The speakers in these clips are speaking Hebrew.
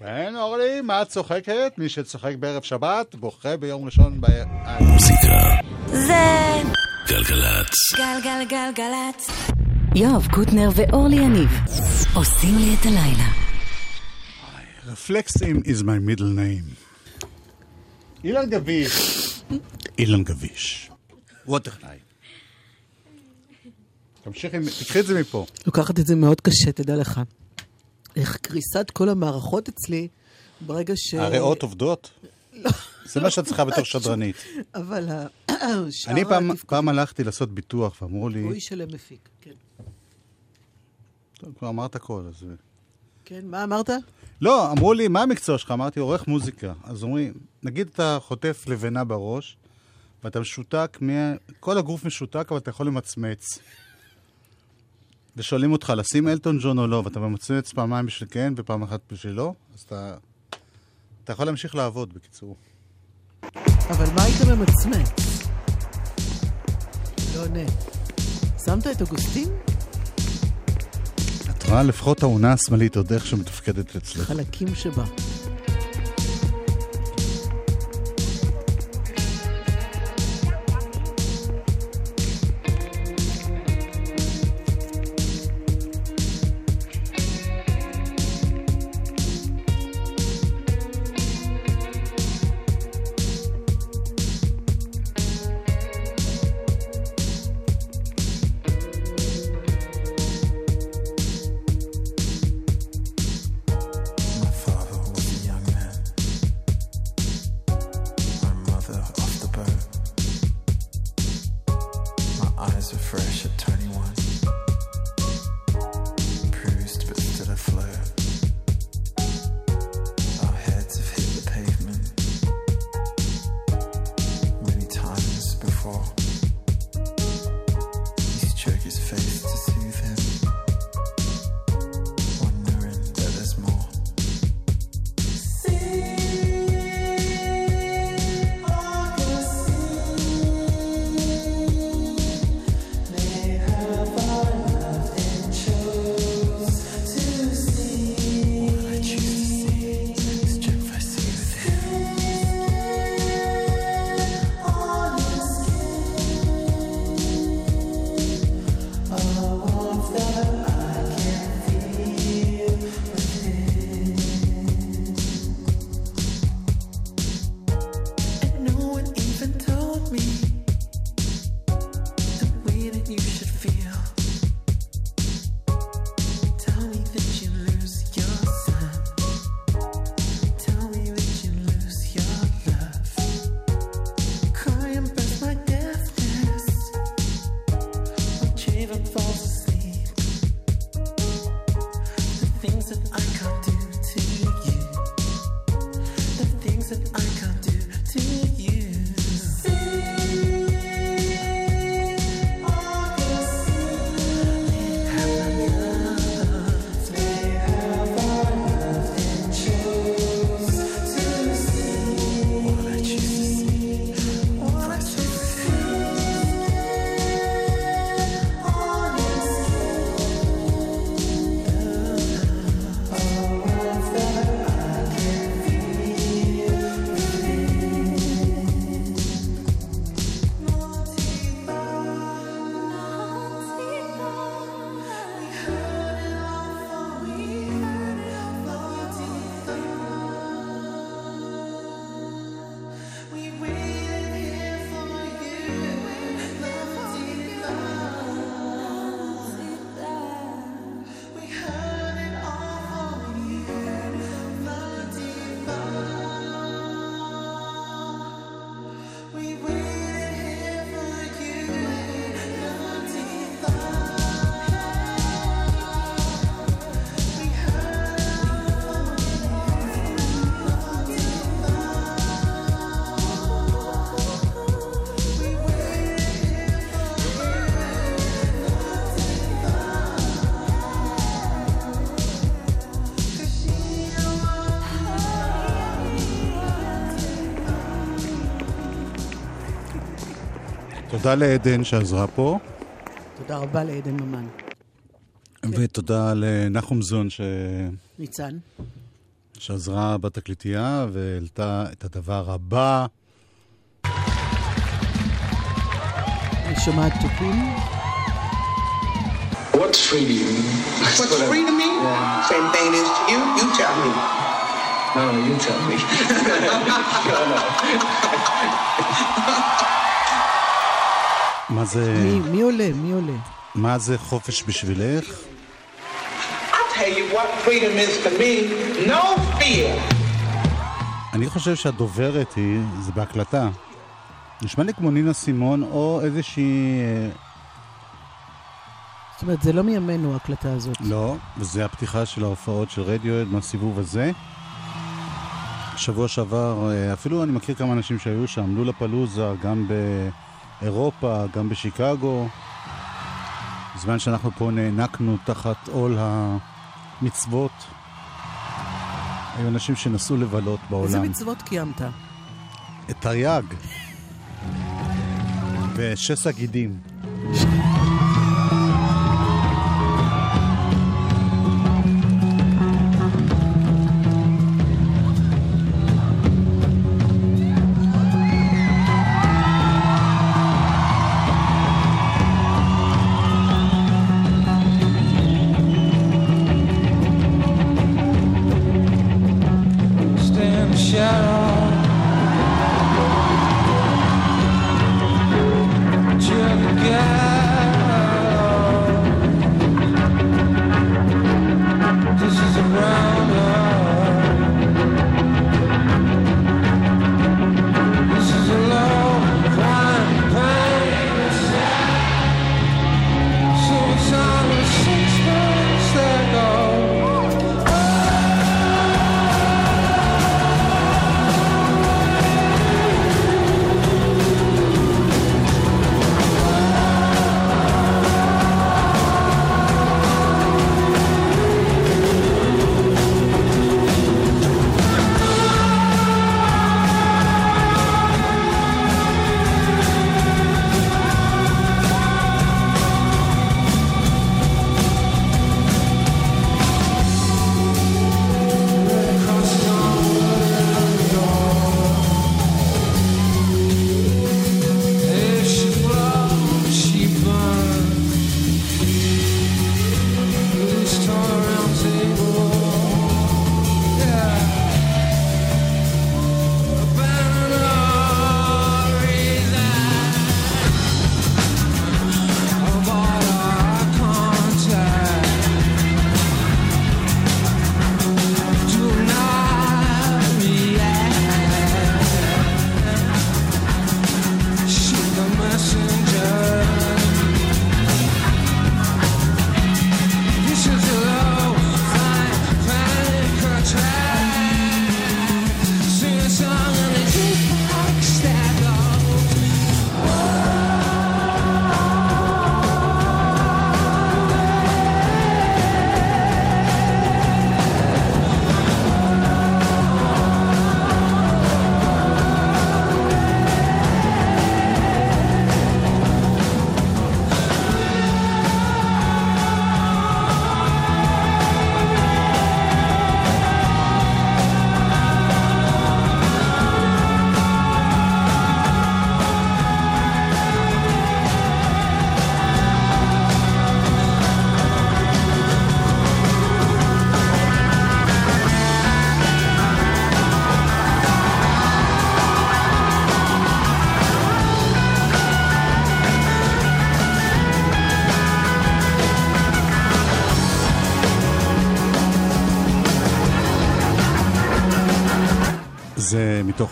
כן, אורלי, מה את צוחקת? מי שצוחק בערב שבת, בוכה ביום ראשון ב... מוזיקה, זה גלגלצ. גלגלגלגלצ. יואב קוטנר ואורלי יניב עושים לי את הלילה. רפלקסים is my middle name. אילן גביש. אילן גביש. הוא הטכנאי. תמשיכי, תקחי את זה מפה. לוקחת את זה מאוד קשה, תדע לך. איך קריסת כל המערכות אצלי, ברגע ש... הריאות עובדות? זה מה שאת צריכה בתור שדרנית. אבל ה- שאר אני פעם- הלכתי לעשות ביטוח ואמרו לי, הוא איש שלם מפיק, כן. טוב, כבר אמרת הכל, אז... כן, מה אמרת? לא, אמרו לי, מה המקצוע שלך? אמרתי, עורך מוזיקה. אז אומרים, נגיד אתה חוטף לבנה בראש, ואתה משותק, מה... כל הגוף משותק, אבל אתה יכול למצמץ. ושואלים אותך, לשים אלטון ג'ון או לא, ואתה ממצמץ פעמיים בשביל כן ופעם אחת בשביל לא, אז אתה... אתה יכול להמשיך לעבוד, בקיצור. אבל מה היית ממצמץ? לא עונה. שמת את אוגוסטין? את רואה לפחות העונה השמאלית עוד איך שמתפקדת אצלך. חלקים שבה. תודה לעדן שעזרה פה, תודה רבה לעדן ממן. ותודה לנחום זון ש... ניצן. שעזרה בתקליטייה והעלתה את הדבר הבא. אני שומעת תופים. What's free to you? What's free to me? Same thing is to you. You tell me. No, no, you tell me. מה זה, מי, מי עולה? מי עולה? מה זה חופש בשבילך? No. אני חושב שהדוברת היא, זה בהקלטה. נשמע לי כמו נינה סימון או איזושהי... אה, זאת אומרת, זה לא מימינו ההקלטה הזאת. לא, וזה הפתיחה של ההופעות של רדיואד מהסיבוב הזה. שבוע שעבר, אה, אפילו אני מכיר כמה אנשים שהיו שם, לולה פלוזה, גם באירופה, גם בשיקגו. בזמן שאנחנו פה נאנקנו תחת עול המצוות. היו אנשים שנסעו לבלות איזה בעולם. מצוות קיימת? את תרי"ג. ושסע גידים.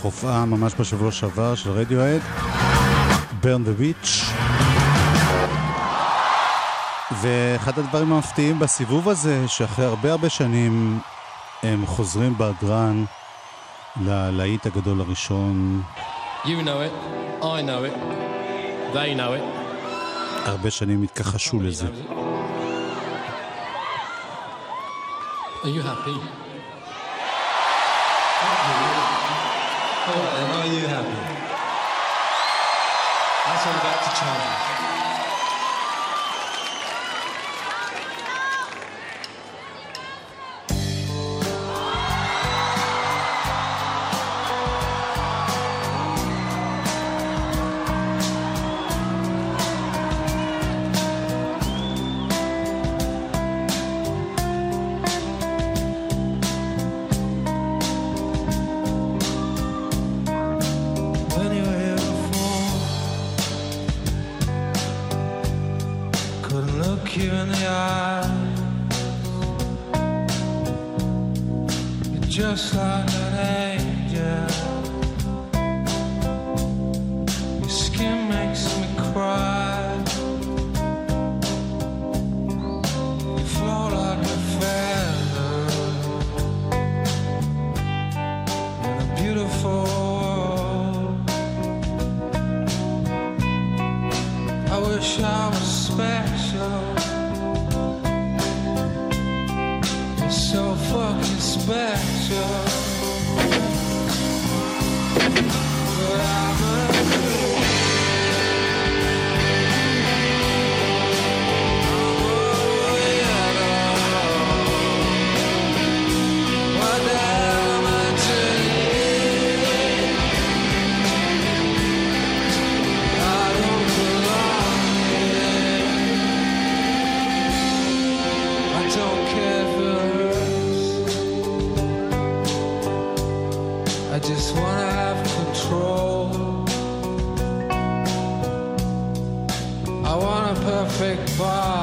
הופעה ממש בשבוע שעבר של רדיואד, Burn the Witch. ואחד הדברים המפתיעים בסיבוב הזה, שאחרי הרבה הרבה שנים הם חוזרים בהדרן ללהיט הגדול הראשון, You know it, I know it, they know it. הרבה שנים התכחשו לזה. Are you happy? are you happy? I think that's to challenge. far.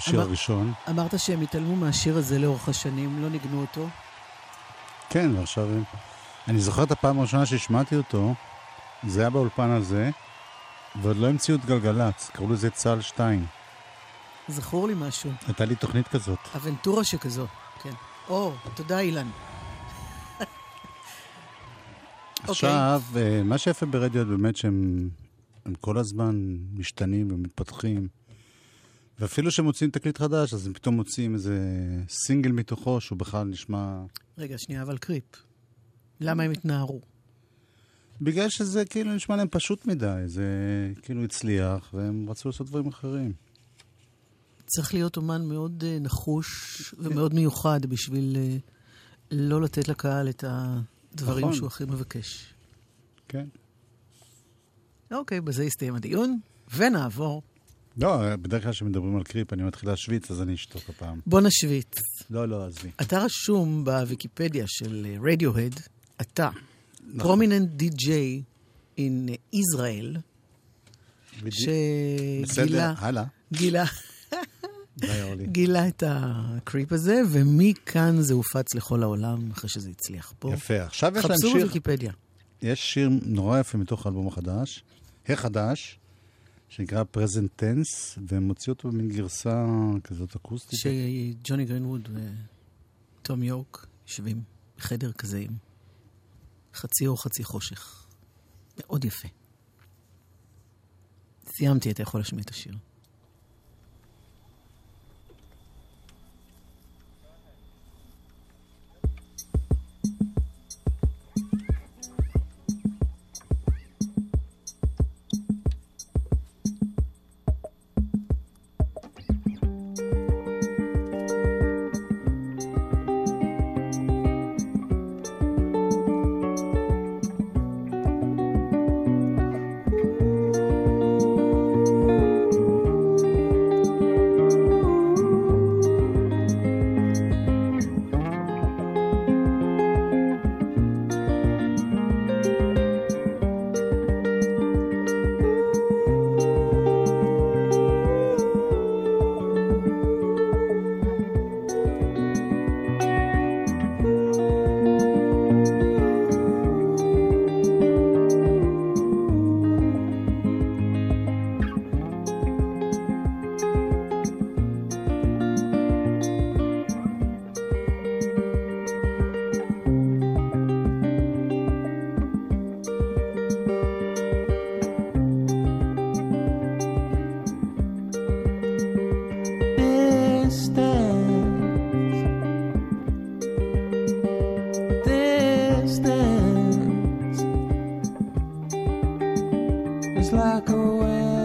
השיר אמר- הראשון. אמרת שהם התעלמו מהשיר הזה לאורך השנים, לא ניגנו אותו. כן, ועכשיו... אני זוכר את הפעם הראשונה שהשמעתי אותו, זה היה באולפן הזה, ועוד לא המציאו את גלגלצ, קראו לזה צה"ל 2. זכור לי משהו. הייתה לי תוכנית כזאת. אבנטורה שכזו, כן. או, תודה אילן. עכשיו, אה, מה שיפה ברדיו באמת שהם הם כל הזמן משתנים ומתפתחים. ואפילו כשהם מוציאים תקליט חדש, אז הם פתאום מוציאים איזה סינגל מתוכו שהוא בכלל נשמע... רגע, שנייה, אבל קריפ. למה הם התנערו? בגלל שזה כאילו נשמע להם פשוט מדי, זה כאילו הצליח, והם רצו לעשות דברים אחרים. צריך להיות אומן מאוד אה, נחוש ומאוד מיוחד בשביל אה, לא לתת לקהל את הדברים נכון. שהוא הכי מבקש. כן. אוקיי, בזה יסתיים הדיון, ונעבור. לא, בדרך כלל כשמדברים על קריפ אני מתחיל להשוויץ, אז אני אשתוק הפעם. בוא נשוויץ. לא, לא, עזבי. אתה רשום בוויקיפדיה של רדיוהד, אתה, נכון. prominent DJ in Israel, בדיוק. שגילה הלאה. גילה, די. גילה את הקריפ הזה, ומכאן זה הופץ לכל העולם, אחרי שזה הצליח פה. יפה. עכשיו יש להם חפשו שיר, בוויקיפדיה. יש שיר נורא יפה מתוך האלבום החדש, החדש, שנקרא Present Tense, והם הוציאו אותו במין גרסה כזאת אקוסטית. שג'וני גרינווד וטום יורק יושבים בחדר כזה עם חצי אור חצי חושך. מאוד יפה. סיימתי, אתה יכול להשמיע את השיר. Is like a weapon,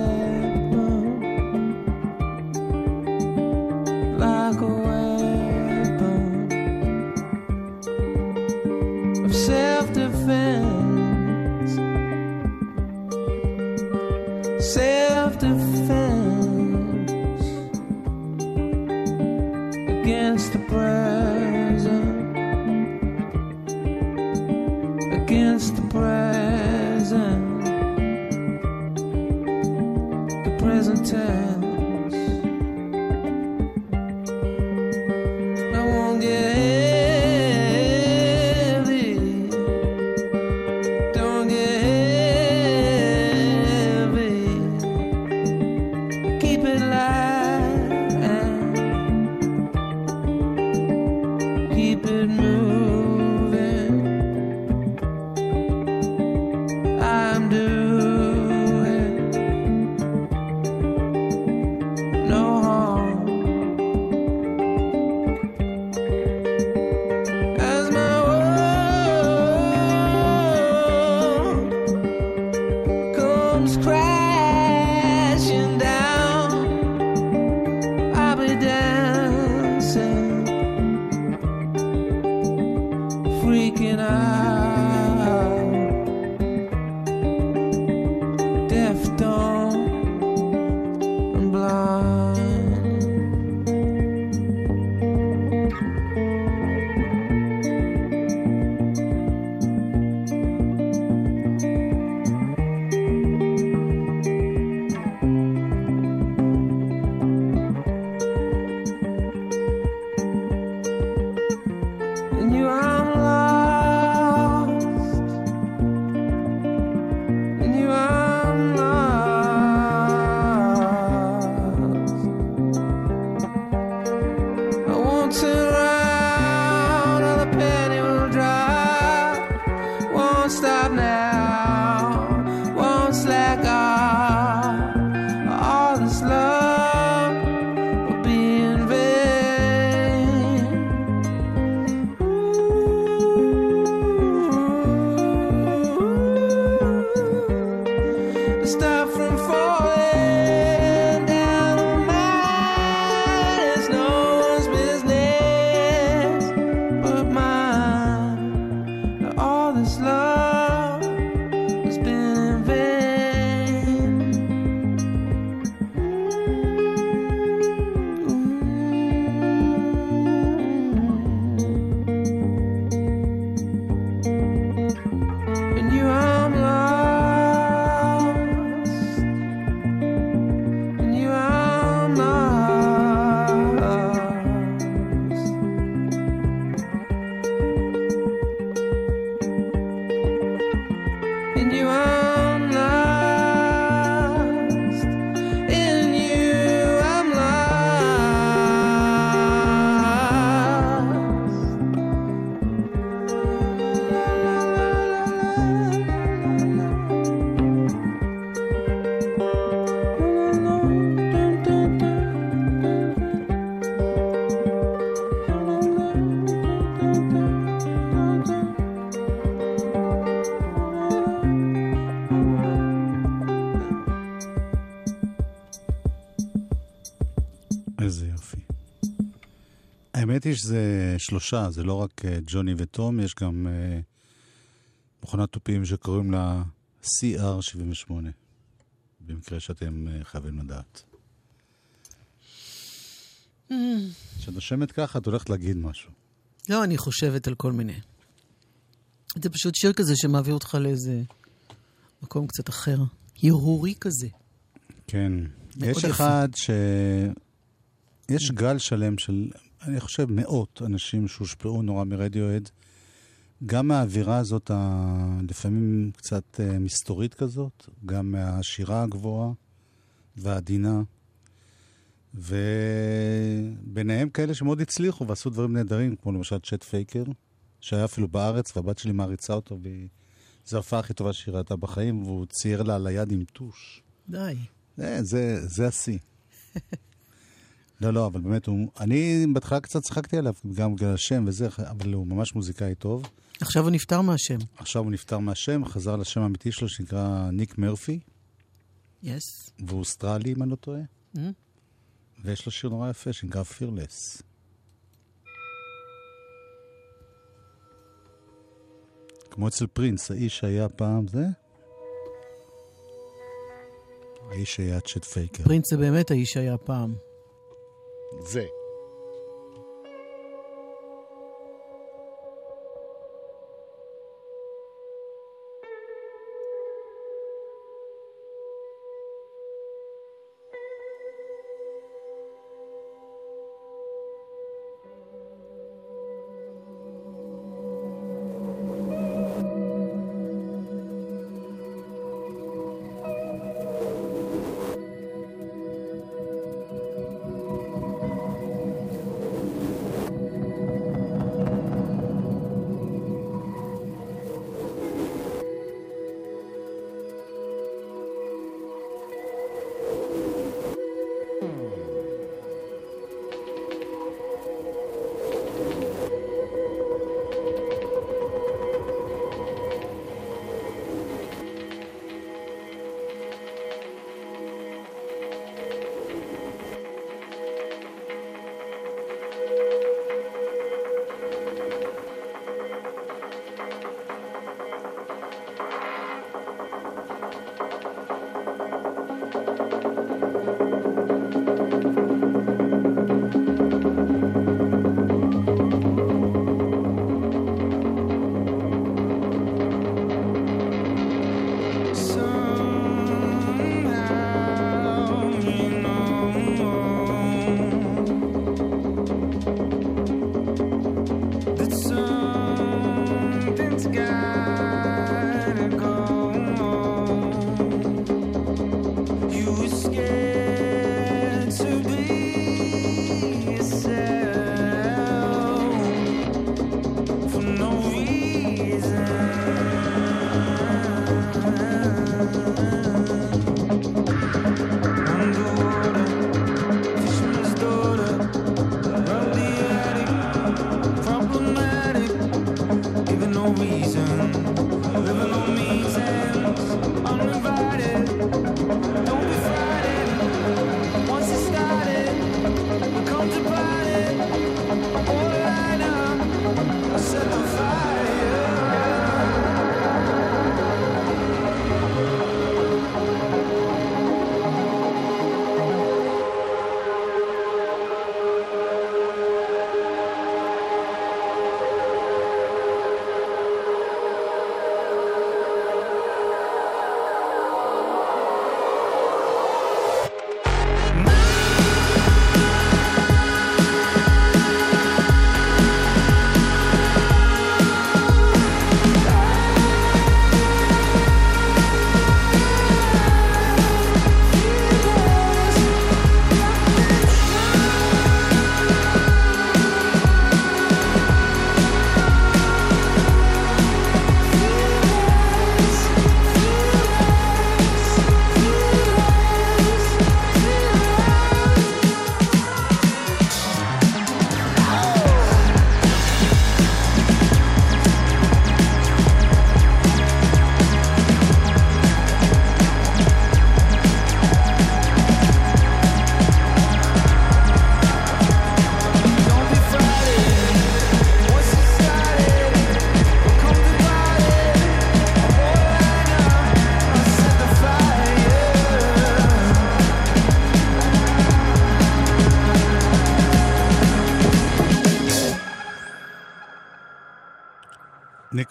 שלושה, זה לא רק אה, ג'וני וטום, יש גם אה, מכונת תופים שקוראים לה CR78, במקרה שאתם אה, חייבים לדעת. כשאת נושמת ככה, את הולכת להגיד משהו. לא, אני חושבת על כל מיני. זה פשוט שיר כזה שמעביר אותך לאיזה מקום קצת אחר. הרהורי כזה. כן. יש יפה. אחד ש... יש גל שלם של, אני חושב, מאות אנשים שהושפעו נורא מרדיואד. גם מהאווירה הזאת. לפעמים קצת אה, מסתורית כזאת, גם מהשירה הגבוהה והעדינה. וביניהם כאלה שמאוד הצליחו ועשו דברים נהדרים, כמו למשל צ'ט פייקר, שהיה אפילו בארץ, והבת שלי מעריצה אותו, וזו ההופעה הכי טובה שהיא ראתה בחיים, והוא צייר לה על היד עם טוש. די. זה, זה, זה השיא. לא, לא, אבל באמת, הוא, אני בהתחלה קצת צחקתי עליו, גם בגלל השם וזה, אבל הוא ממש מוזיקאי טוב. עכשיו הוא נפטר מהשם. עכשיו הוא נפטר מהשם, חזר לשם האמיתי שלו, שנקרא ניק מרפי, יס. והוא אוסטרלי, אם אני לא טועה, Mm. ויש לו שיר נורא יפה שנקרא פירלס. כמו אצל פרינס, האיש היה פעם זה? האיש היה צ'ט פייקר. פרינס זה באמת האיש שהיה פעם. זה.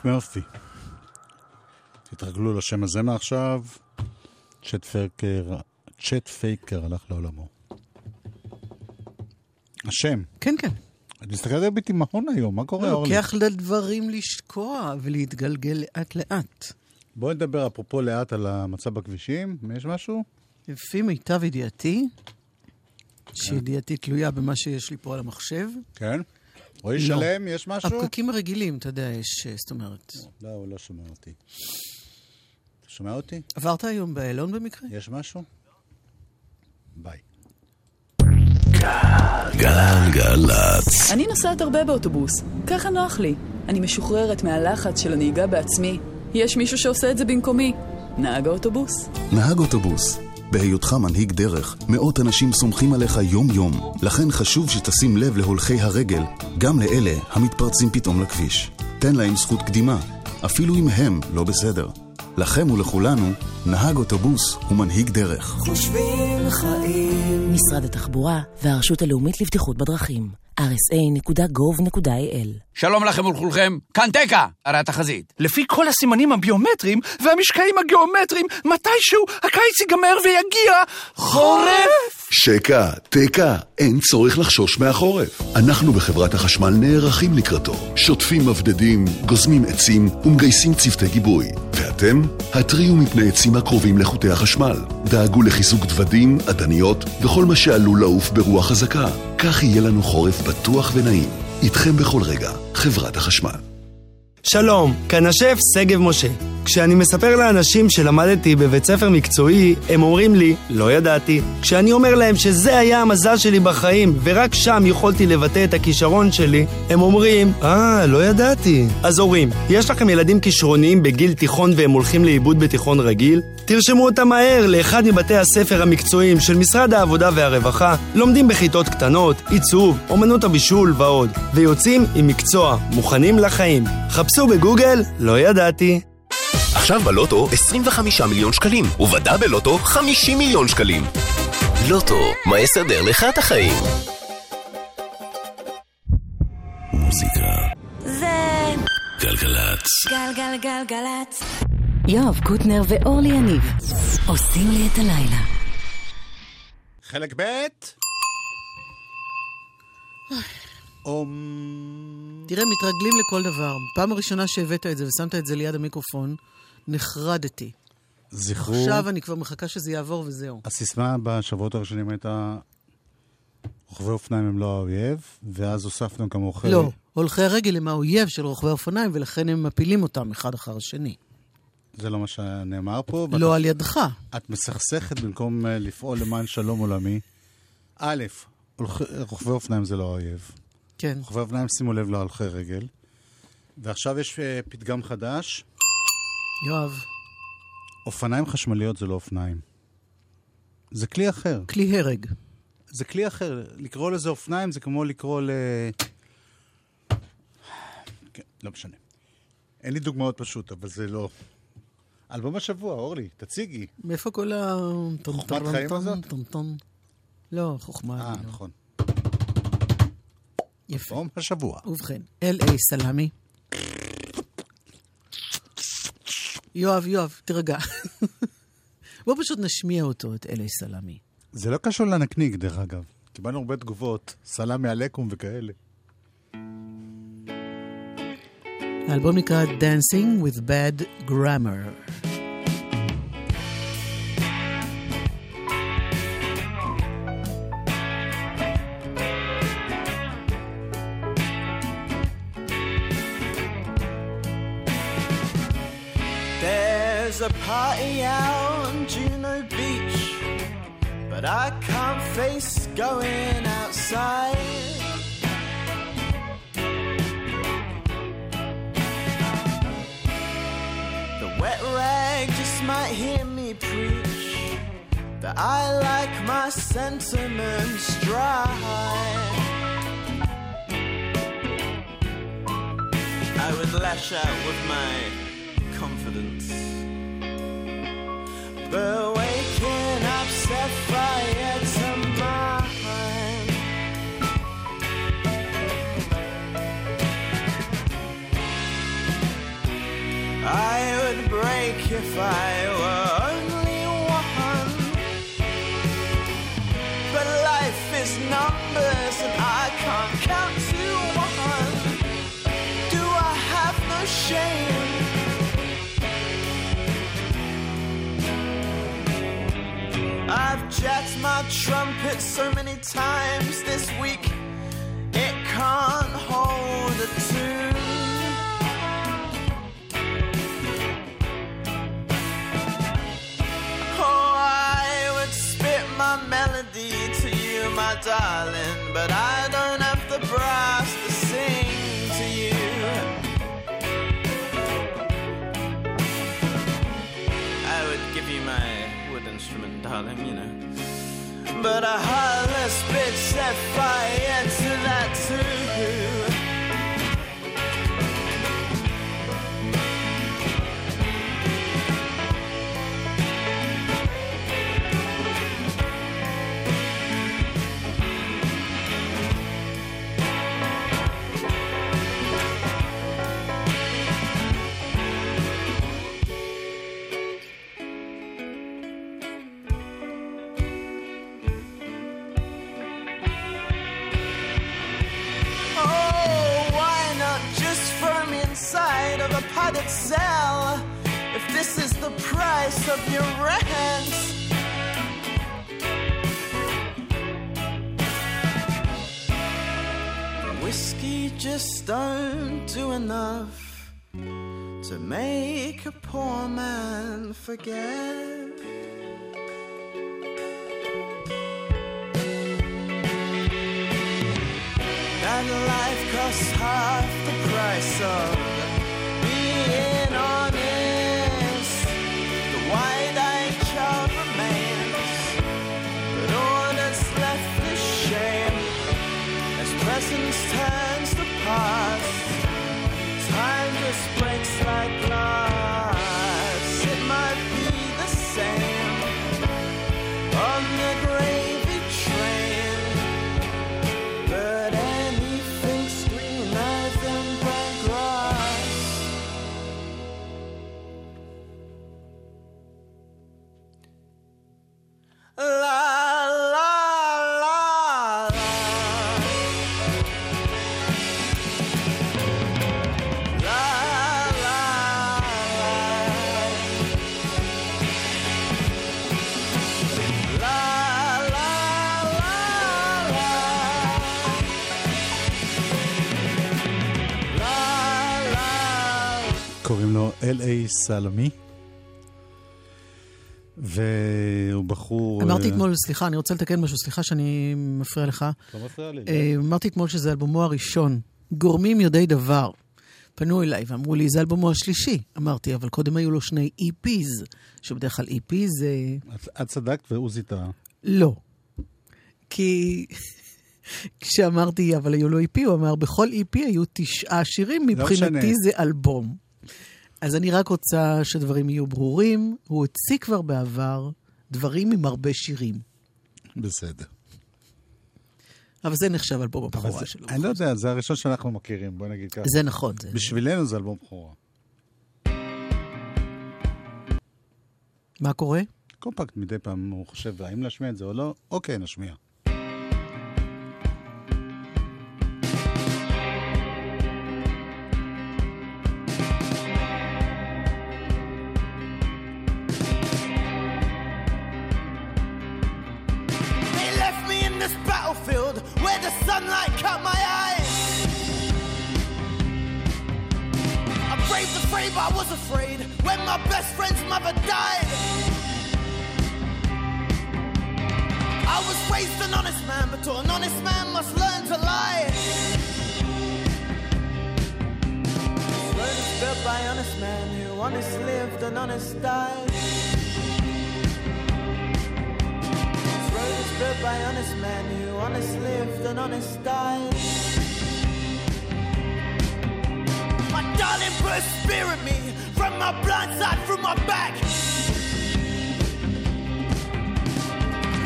מרפי. תתרגלו לשם הזה מעכשיו. צ'ט פייקר, צ'ט פייקר הלך לעולמו. השם. כן, כן. את מסתכלת על בתימהון היום, מה קורה, אורלי? לוקח לדברים לשקוע ולהתגלגל לאט-לאט. בואי נדבר אפרופו לאט על המצב בכבישים. יש משהו? לפי מיטב ידיעתי, שידיעתי תלויה במה שיש לי פה על המחשב, כן. רועי לא. שלם, יש משהו? הפקקים הרגילים, אתה יודע, יש, אה, זאת אומרת... לא, הוא לא שומע אותי. אתה שומע אותי? עברת היום באיילון במקרה? יש משהו? ביי. גלגלצ. אני נוסעת הרבה באוטובוס, ככה נוח לי. אני משוחררת מהלחץ של הנהיגה בעצמי. יש מישהו שעושה את זה במקומי. נהג האוטובוס. נהג אוטובוס. בהיותך מנהיג דרך, מאות אנשים סומכים עליך יום-יום. לכן חשוב שתשים לב להולכי הרגל, גם לאלה המתפרצים פתאום לכביש. תן להם זכות קדימה, אפילו אם הם לא בסדר. לכם ולכולנו, נהג אוטובוס הוא מנהיג דרך. חושבים חיים. משרד התחבורה והרשות הלאומית לבטיחות בדרכים. rsa.gov.il שלום לכם ולכולכם, כאן תקה, הרי התחזית. לפי כל הסימנים הביומטריים והמשקעים הגיאומטריים, מתישהו הקיץ ייגמר ויגיע חורף! שקע, תקע, אין צורך לחשוש מהחורף. אנחנו בחברת החשמל נערכים לקראתו. שוטפים מבדדים, גוזמים עצים ומגייסים צוותי גיבוי. ואתם? התריעו מפני עצים הקרובים לחוטי החשמל. דאגו לחיזוק דוודים, עדניות וכל מה שעלול לעוף ברוח חזקה. כך יהיה לנו חורף בטוח ונעים. איתכם בכל רגע, חברת החשמל. שלום, כאן השף שגב משה. כשאני מספר לאנשים שלמדתי בבית ספר מקצועי, הם אומרים לי, לא ידעתי. כשאני אומר להם שזה היה המזל שלי בחיים, ורק שם יכולתי לבטא את הכישרון שלי, הם אומרים, אה, לא ידעתי. אז הורים, יש לכם ילדים כישרוניים בגיל תיכון והם הולכים לאיבוד בתיכון רגיל? תרשמו אותם מהר לאחד מבתי הספר המקצועיים של משרד העבודה והרווחה, לומדים בכיתות קטנות, עיצוב, אומנות הבישול ועוד, ויוצאים עם מקצוע, מוכנים לחיים. חפשו בגוגל, לא ידעתי. עכשיו בלוטו 25 מיליון שקלים, ובדה בלוטו 50 מיליון שקלים. לוטו, מה יסדר לך את החיים? מוזיקה. זה גלגלצ. גלגלגלגלצ. יואב קוטנר ואורלי יניב עושים לי את הלילה. חלק ב' אום... תראה, מתרגלים לכל דבר. פעם הראשונה שהבאת את זה ושמת את זה ליד המיקרופון, נחרדתי. זכרו, עכשיו אני כבר מחכה שזה יעבור וזהו. הסיסמה בשבועות הראשונים הייתה רוכבי אופניים הם לא האויב, ואז הוספנו גם רוכבי... לא, הולכי הרגל הם האויב של רוכבי האופניים, ולכן הם מפילים אותם אחד אחר השני. זה לא מה שנאמר פה. ואת- לא על ידך. את מסכסכת במקום אה, לפעול למען שלום עולמי. א', רוכבי אופניים זה לא האויב. כן. רוכבי אופניים, שימו לב להולכי רגל. ועכשיו יש אה, פתגם חדש, יואב, אופניים חשמליות זה לא אופניים. זה כלי אחר. כלי הרג. זה כלי אחר. לקרוא לזה אופניים זה כמו לקרוא ל... כן, לא משנה. אין לי דוגמאות פשוט, אבל זה לא... אלבום השבוע, אורלי, תציגי. מאיפה כל ה... חוכמת חיים הזאת? לא, חוכמה. אה, לא. נכון. יפה. אלבום השבוע. ובכן, L.A. סלאמי. יואב, יואב, תירגע. בוא פשוט נשמיע אותו, את L.A. סלאמי. זה לא קשור לנקניק, דרך אגב. קיבלנו הרבה תגובות, סלאמי עליכום וכאלה. האלבום נקרא Dancing with Bad Grammar. A party out on Juno Beach, but I can't face going outside. The wet rag just might hear me preach that I like my sentiments dry. I would lash out with my confidence. But waking up set fire to. I would break if I trumpet so many times this week, it can't hold a tune. Oh, I would spit my melody to you, my darling, but I don't have the brass to sing to you. I would give you my wood instrument, darling, you know. But a heartless bitch set fire to that too. Price of your rent. Whiskey just don't do enough to make a poor man forget. That life costs half the price of סלמי. והוא בחור... אמרתי אה, אתמול, סליחה, אני רוצה לתקן משהו, סליחה שאני מפריע לך. לא מפריע לי. אה, אמרתי אתמול שזה אלבומו הראשון. גורמים יודעי דבר. פנו אליי ואמרו לי, זה אלבומו השלישי. אמרתי, אבל קודם היו לו שני EPs, שבדרך כלל EP זה... את- צדקת ועוזי טעה. לא. כי כשאמרתי, אבל היו לו EP, הוא אמר, בכל EP היו תשעה שירים, לא מבחינתי. זה אלבום. אז אני רק רוצה שדברים יהיו ברורים. הוא הוציא כבר בעבר דברים עם הרבה שירים. בסדר. אבל זה נחשב אלבום הבכורה שלו. אני לא יודע, זה הראשון שאנחנו מכירים, בוא נגיד ככה. זה נכון. זה... בשבילנו זה אלבום בכורה. מה קורה? קומפקט מדי פעם הוא חושב, האם להשמיע את זה או לא? אוקיי, נשמיע. Afraid when my best friend's mother died. I was raised an honest man, but an honest man must learn to lie. Slowly built by honest men who honest lived and honest died. Road is built by honest men who honest lived and honest died. My darling put a in me from my blind side from my back.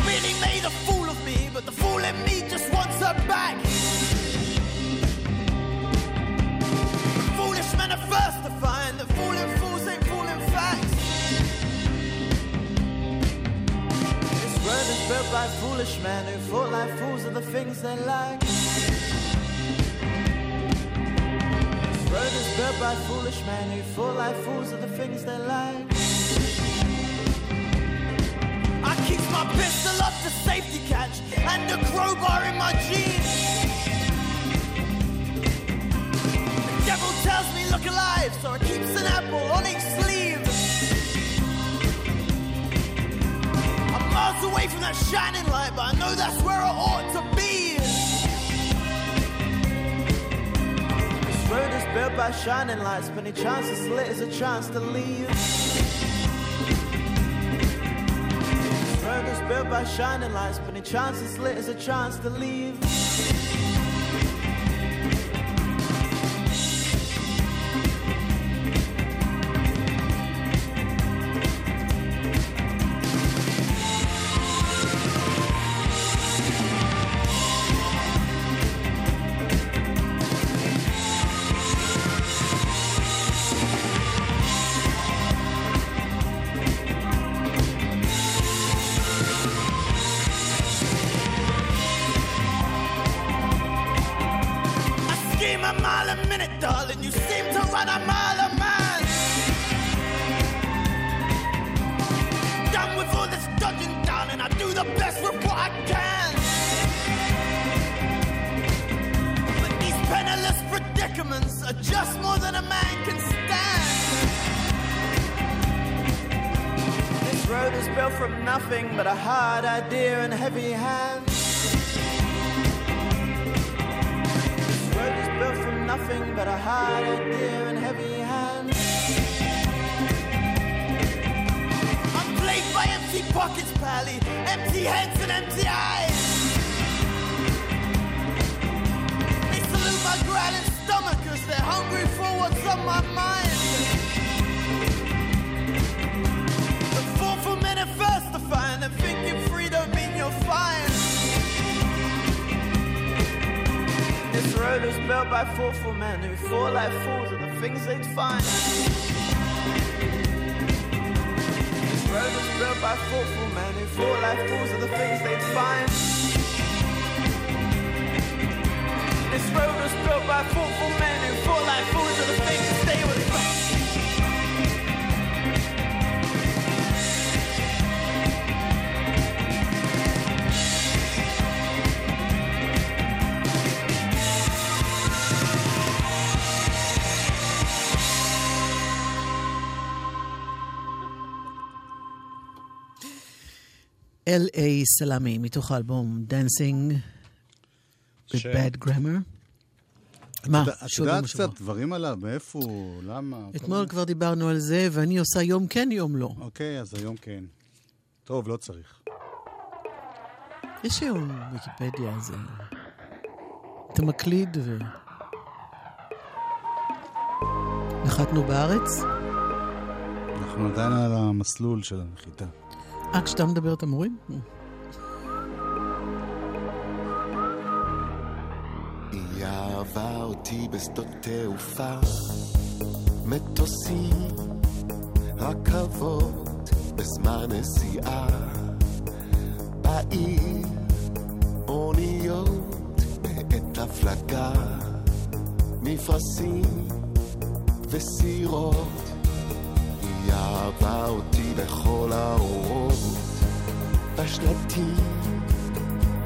Really made a fool of me, but the fool in me just wants her back. Foolish men are first to find that fooling fools ain't fooling facts. This world is built by foolish men who thought like fools are the things they like. This is built by foolish men who fought like fools are the things they like. I keep my pistol up to safety catch and a crowbar in my jeans. The devil tells me look alive, so I keeps an apple on each sleeve. I'm miles away from that shining light, but I know that's where I ought to be. Road is built by shining lights, but any chance it's lit is a chance to leave. This road is built by shining lights, but any chance it's lit is a chance to leave. Hard idea and heavy hands. This road is built from nothing but a hard idea and heavy hands. I'm plagued by empty pockets, pally, empty heads and empty eyes. They salute my growling stomach cause they're hungry for what's on my mind. Thoughtful men are first find and thinking free don't mean you're fine. This road is built by thoughtful men who fall like fools at the things they'd find. This road is built by thoughtful men who fall like fools at the things they'd find. This road is built by thoughtful men who fall like fools at the things L.A. סלאמי, מתוך האלבום Dancing with ש- Bad Grammar. מה? את- יודעת. קצת דברים עליו? מאיפה הוא? למה? אתמול כבר דיברנו על זה, ואני עושה יום כן, יום לא. אוקיי, אז היום כן. טוב, לא צריך. יש היום ויקיפדיה, אז... אה, אתה מקליד ו... נחתנו בארץ? אנחנו עדיין על המסלול של הנחיתה. אה, כשאתה מדבר את המורים? היא אהבה אותי בשדות תעופה, מטוסים, רכבות, בזמן נסיעה, בעיר, אוניות, בעת הפלגה, מפרשים וסירות. היא אהבה אותי בכל האורות, בשלטים,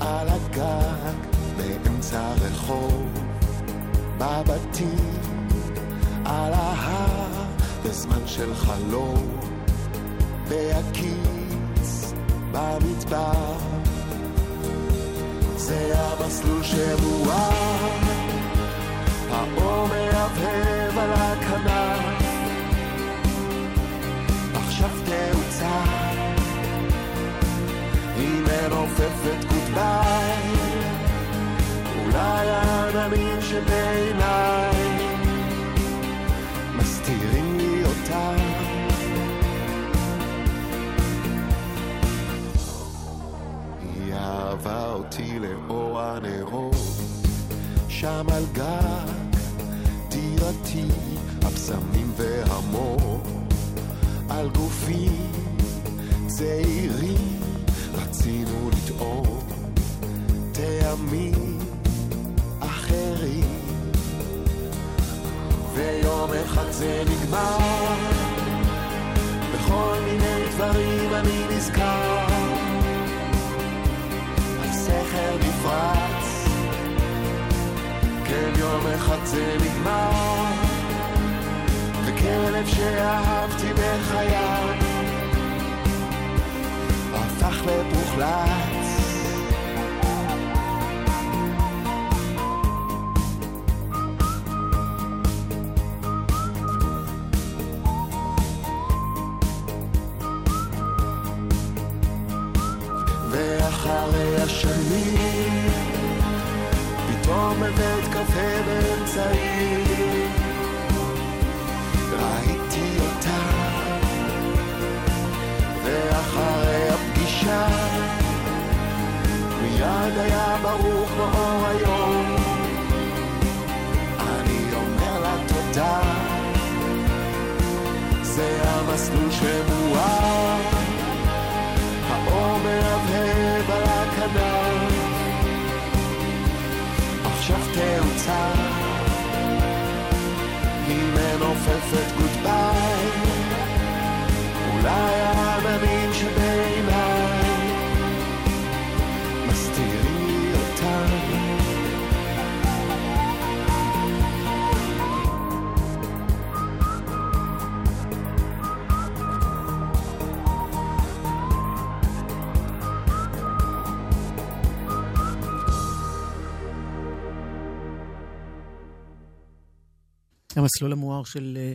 על הגג, באמצע הרחוב, בבתים, על ההר, בזמן של חלום, בהקיץ, במדבר. זה המסלול שמואר, האור מהבהב על הכנף, העננים שבעיניי מסתירים לי אותה. היא אהבה אותי לאור הנרות, שם על גג דירתי, הבשמים והמור, על גופי צעירים, רצ רצינו לטעום טעמים אחרים. ויום אחד זה נגמר. בכל מיני דברים אני נזכר. הסכר נפרץ. כן יום אחד זה נגמר. וכלב שאהבתי בחיי. הפך לפוחלץ השנים פתאום בבית קפה באמצעי. ראיתי אותה. ואחרי הפגישה מיד היה ברור כמו היום. אני אומר לה תודה. זה המסלול שמואר. האור מהבהב על הכנף עכשיו המסלול המואר של אה,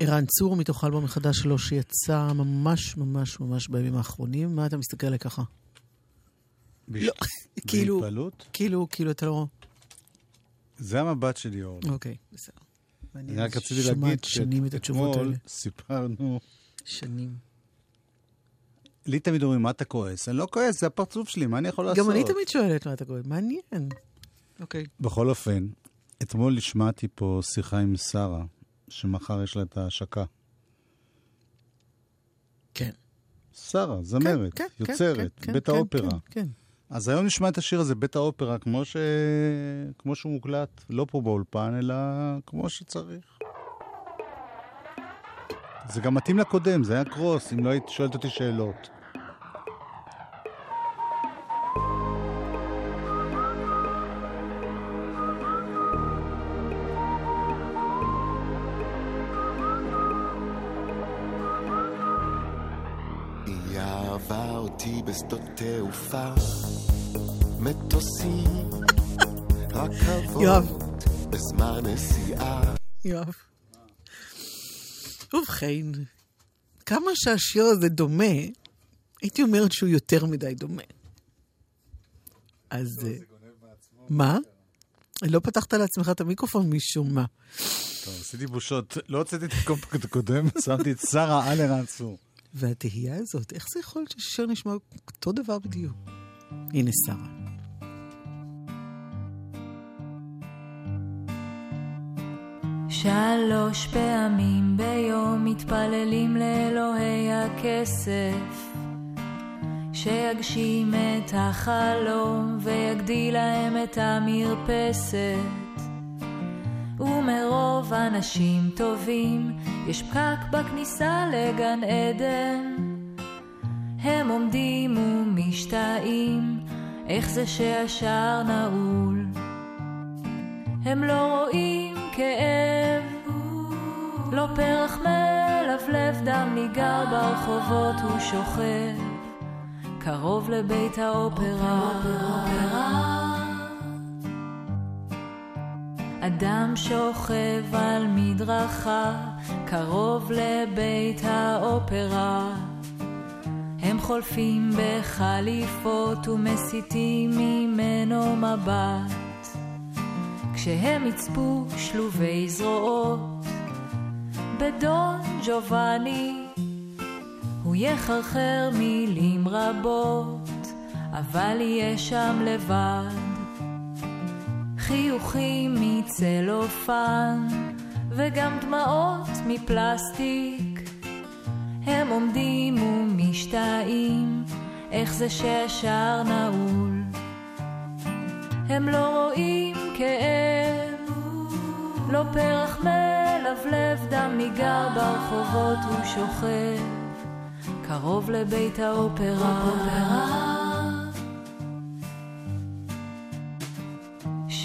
ערן צור, מתוך האלבום החדש שלו, שיצא ממש ממש ממש בימים האחרונים. מה אתה מסתכל עליי ככה? לא, כאילו, בהתפעלות? כאילו, כאילו אתה לא... זה המבט שלי, אורלי. אוקיי, בסדר. אני רק רציתי להגיד שאתמול האלה. סיפרנו... שנים. לי תמיד אומרים, מה אתה כועס? אני לא כועס, זה הפרצוף שלי, מה אני יכול לעשות? גם אני תמיד שואלת מה אתה קורא. מעניין. אוקיי. בכל אופן, אתמול השמעתי פה שיחה עם שרה, שמחר יש לה את ההשקה. כן. שרה, זמרת, כן, כן, יוצרת, כן, בית כן, האופרה. כן, כן. אז היום נשמע את השיר הזה, בית האופרה, כמו, ש... כמו שהוא מוקלט, לא פה באולפן, אלא כמו שצריך. זה גם מתאים לקודם, זה היה קרוס, אם לא היית שואלת אותי שאלות. אותי בשדות תעופה, מטוסים. רכבות, בזמן נסיעה. יואב. ובכן, כמה שהשיר הזה דומה, הייתי אומרת שהוא יותר מדי דומה. אז... אה, מה? לא פתחת לעצמך את המיקרופון משום מה. טוב, עשיתי בושות. לא הוצאתי את הקומפקט הקודם, שמתי את שרה צור. והתהייה הזאת, איך זה יכול להיות שהשיר נשמע אותו דבר בדיוק? הנה שרה. שלוש פעמים ביום מתפללים לאלוהי הכסף שיגשים את החלום ויגדיל להם את המרפסת אנשים טובים. יש פקק בכניסה לגן עדן. הם עומדים ומשתאים. איך זה שהשער נעול? הם לא רואים כאב, לא פרח מלבלב דם ניגר ברחובות הוא שוכב, קרוב לבית האופרה. אדם שוכב על מדרכה, קרוב לבית האופרה. הם חולפים בחליפות ומסיטים ממנו מבט. כשהם יצפו שלובי זרועות בדון ג'ובאני הוא יחרחר מילים רבות אבל יהיה שם לבד חיוכים מצלופן וגם דמעות מפלסטיק הם עומדים ומשתאים איך זה שהשער נעול. הם לא רואים כאב, לא פרח מלבלב, דם ניגר ברחובות, הוא שוכב קרוב לבית האופרה.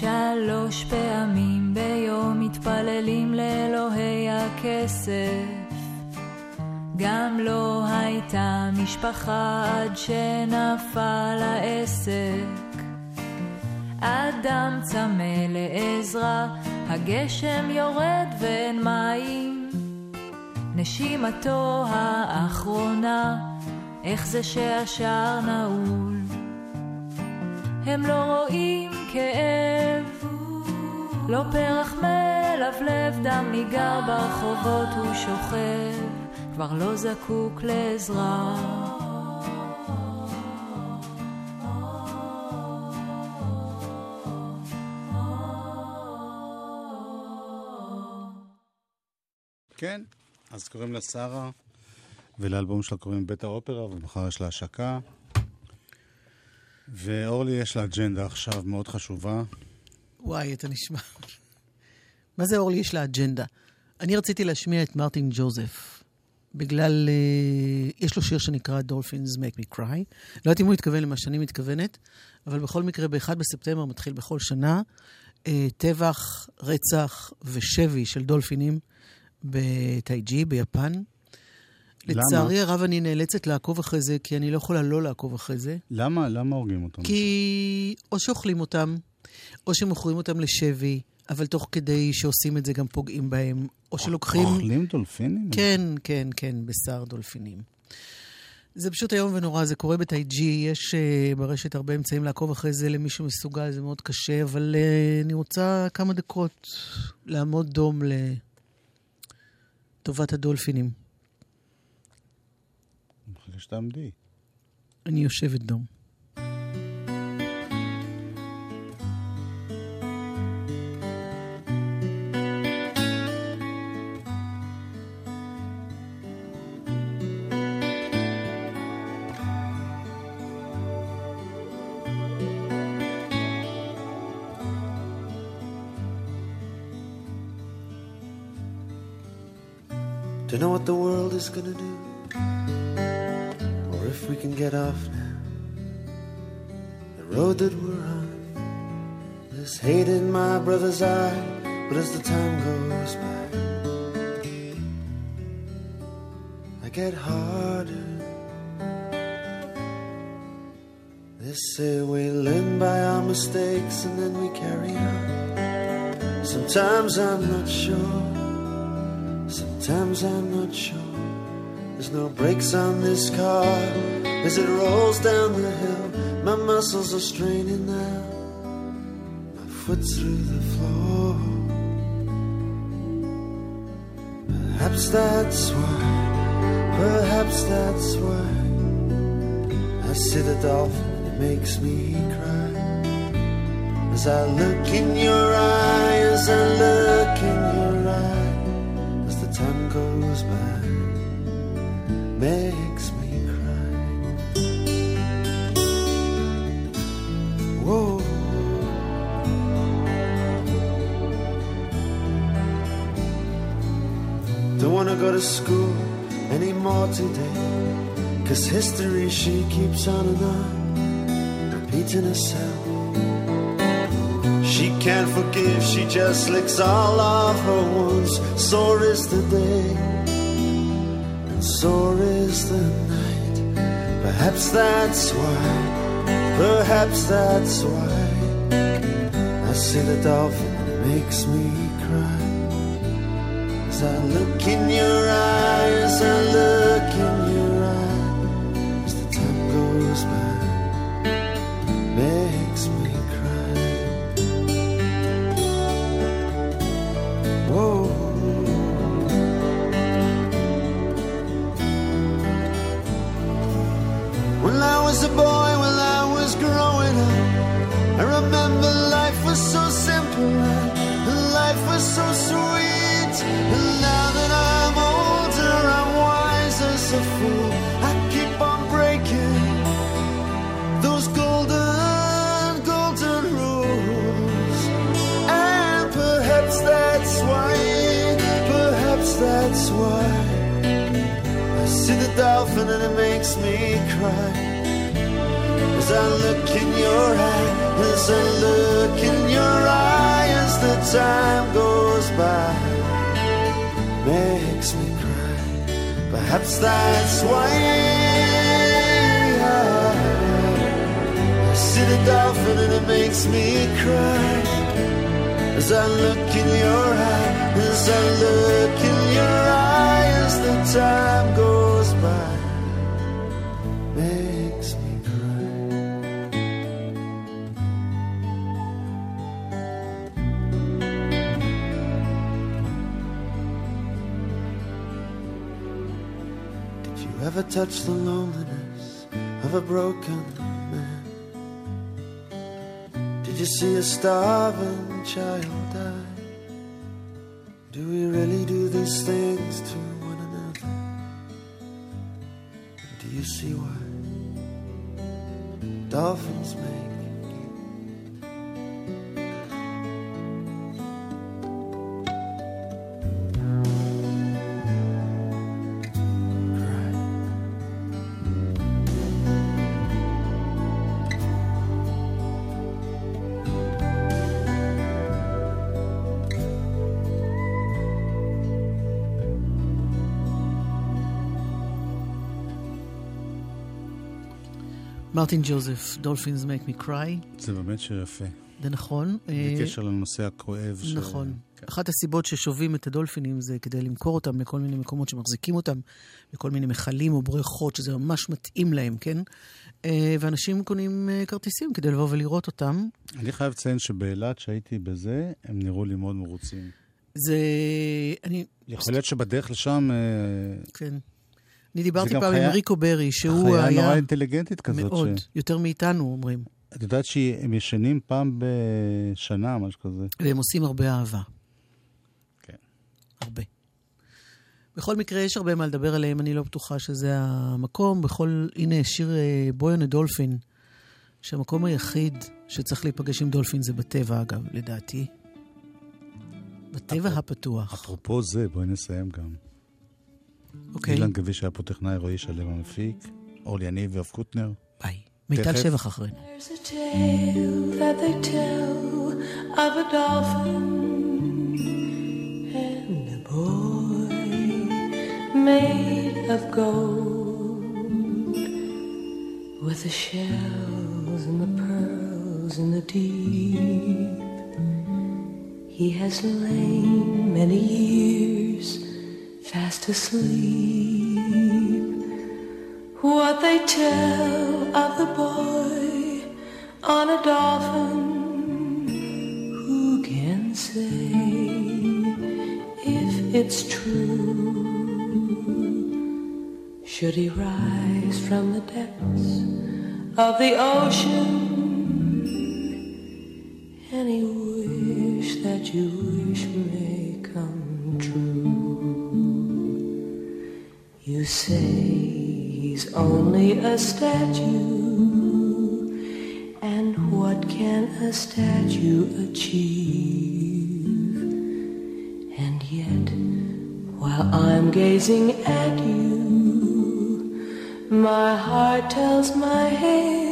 שלוש פעמים ביום מתפללים לאלוהי הכסף. גם לא הייתה משפחה עד שנפל העסק. אדם צמא לעזרה, הגשם יורד ואין מים. נשימתו האחרונה, איך זה שהשער נעול. הם לא רואים כאב, לא פרח מלבלב, דם ניגר ברחובות, הוא שוכב, כבר לא זקוק לעזרה. כן, אז קוראים לה שרה, ולאלבום שלה קוראים בית האופרה, ומחר יש לה השקה. ואורלי יש לה אג'נדה עכשיו מאוד חשובה. וואי, אתה נשמע. מה זה אורלי יש לה אג'נדה? אני רציתי להשמיע את מרטין ג'וזף, בגלל... Uh, יש לו שיר שנקרא Dolphins Make Me Cry. לא יודעת אם הוא מתכוון למה שאני מתכוונת, אבל בכל מקרה, ב-1 בספטמבר מתחיל בכל שנה uh, טבח, רצח ושבי של דולפינים בטייג'י, ביפן. למה? לצערי הרב אני נאלצת לעקוב אחרי זה, כי אני לא יכולה לא לעקוב אחרי זה. למה? למה הורגים אותם? כי או שאוכלים אותם, או שמוכרים אותם לשבי, אבל תוך כדי שעושים את זה גם פוגעים בהם, או שלוקחים... אוכלים דולפינים? כן, כן, כן, בשר דולפינים. זה פשוט איום ונורא, זה קורה בטייג'י, יש uh, ברשת הרבה אמצעים לעקוב אחרי זה למי שמסוגל, זה מאוד קשה, אבל uh, אני רוצה כמה דקות לעמוד דום לטובת הדולפינים. אני מחכה שתעמדי. אני יושבת דום. Don't know what the world is gonna do, or if we can get off now. The road that we're on, there's hate in my brother's eye, but as the time goes by, I get harder. They say we learn by our mistakes and then we carry on. Sometimes I'm not sure. Sometimes I'm not sure. There's no brakes on this car as it rolls down the hill. My muscles are straining now. My foot's through the floor. Perhaps that's why. Perhaps that's why. I see the dolphin it makes me cry. As I look in your eye, as I look in your eye as the time goes by makes school anymore today. Cause history she keeps on and on, repeating herself. She can't forgive, she just licks all of her wounds. Sore is the day, and sore is the night. Perhaps that's why, perhaps that's why. I see the dolphin it makes me. As I look in your eyes, I look in your eyes. As the time goes by, makes me cry. When I was a boy, when I was growing up, I remember life was so simple life was so sweet. And it makes me cry. As I look in your eye, as I look in your eye, as the time goes by, makes me cry. Perhaps that's why I, I see the dolphin and it makes me cry. As I look in your eye, as I look in your eye, as the time goes by, Did you ever touch the loneliness of a broken man? Did you see a starving child מרטין ג'וזף, Dolphins make me cry. זה באמת שיר יפה. זה נכון. אה, קשר לנושא הכואב. ש- נכון. אחת הסיבות ששובים את הדולפינים זה כדי למכור אותם לכל מיני מקומות שמחזיקים אותם, לכל מיני מכלים או בריכות, שזה ממש מתאים להם, כן? אה, ואנשים קונים אה, כרטיסים כדי לבוא ולראות אותם. אני חייב לציין שבאילת, שהייתי בזה, הם נראו לי מאוד מרוצים. זה... אני... יכול להיות שבדרך לשם... כן. אני דיברתי פעם חיה- עם ריקו ברי, שהוא חיה היה... נורא אינטליגנטית כזאת. מאוד, ש- יותר מאיתנו, אומרים. את יודעת שהם ישנים פעם בשנה, משהו כזה. והם עושים הרבה אהבה. כן. הרבה. בכל מקרה, יש הרבה מה לדבר עליהם, אני לא בטוחה שזה המקום. בכל... הנה, שיר אה, בויון הדולפין, שהמקום היחיד שצריך להיפגש עם דולפין זה בטבע, אגב, לדעתי. בטבע הפתוח. אפרופו זה, בואי נסיים גם. אוקיי. אילן גביש היה פה טכנאי, רועי שלם המפיק, אורלי יניב ויואב קוטנר. ביי. מיטל תכף. שבח אחרינו. There's a tale that they tell of a dolphin and a boy made of gold with the shells and the pearls and the deep. He has lain many years fast asleep. What they tell of the boy on a dolphin, who can say if it's true? Should he rise from the depths of the ocean? Any wish that you wish may come true. You say he's only a statue, and what can a statue achieve? And yet, while I'm gazing at you, my heart tells my head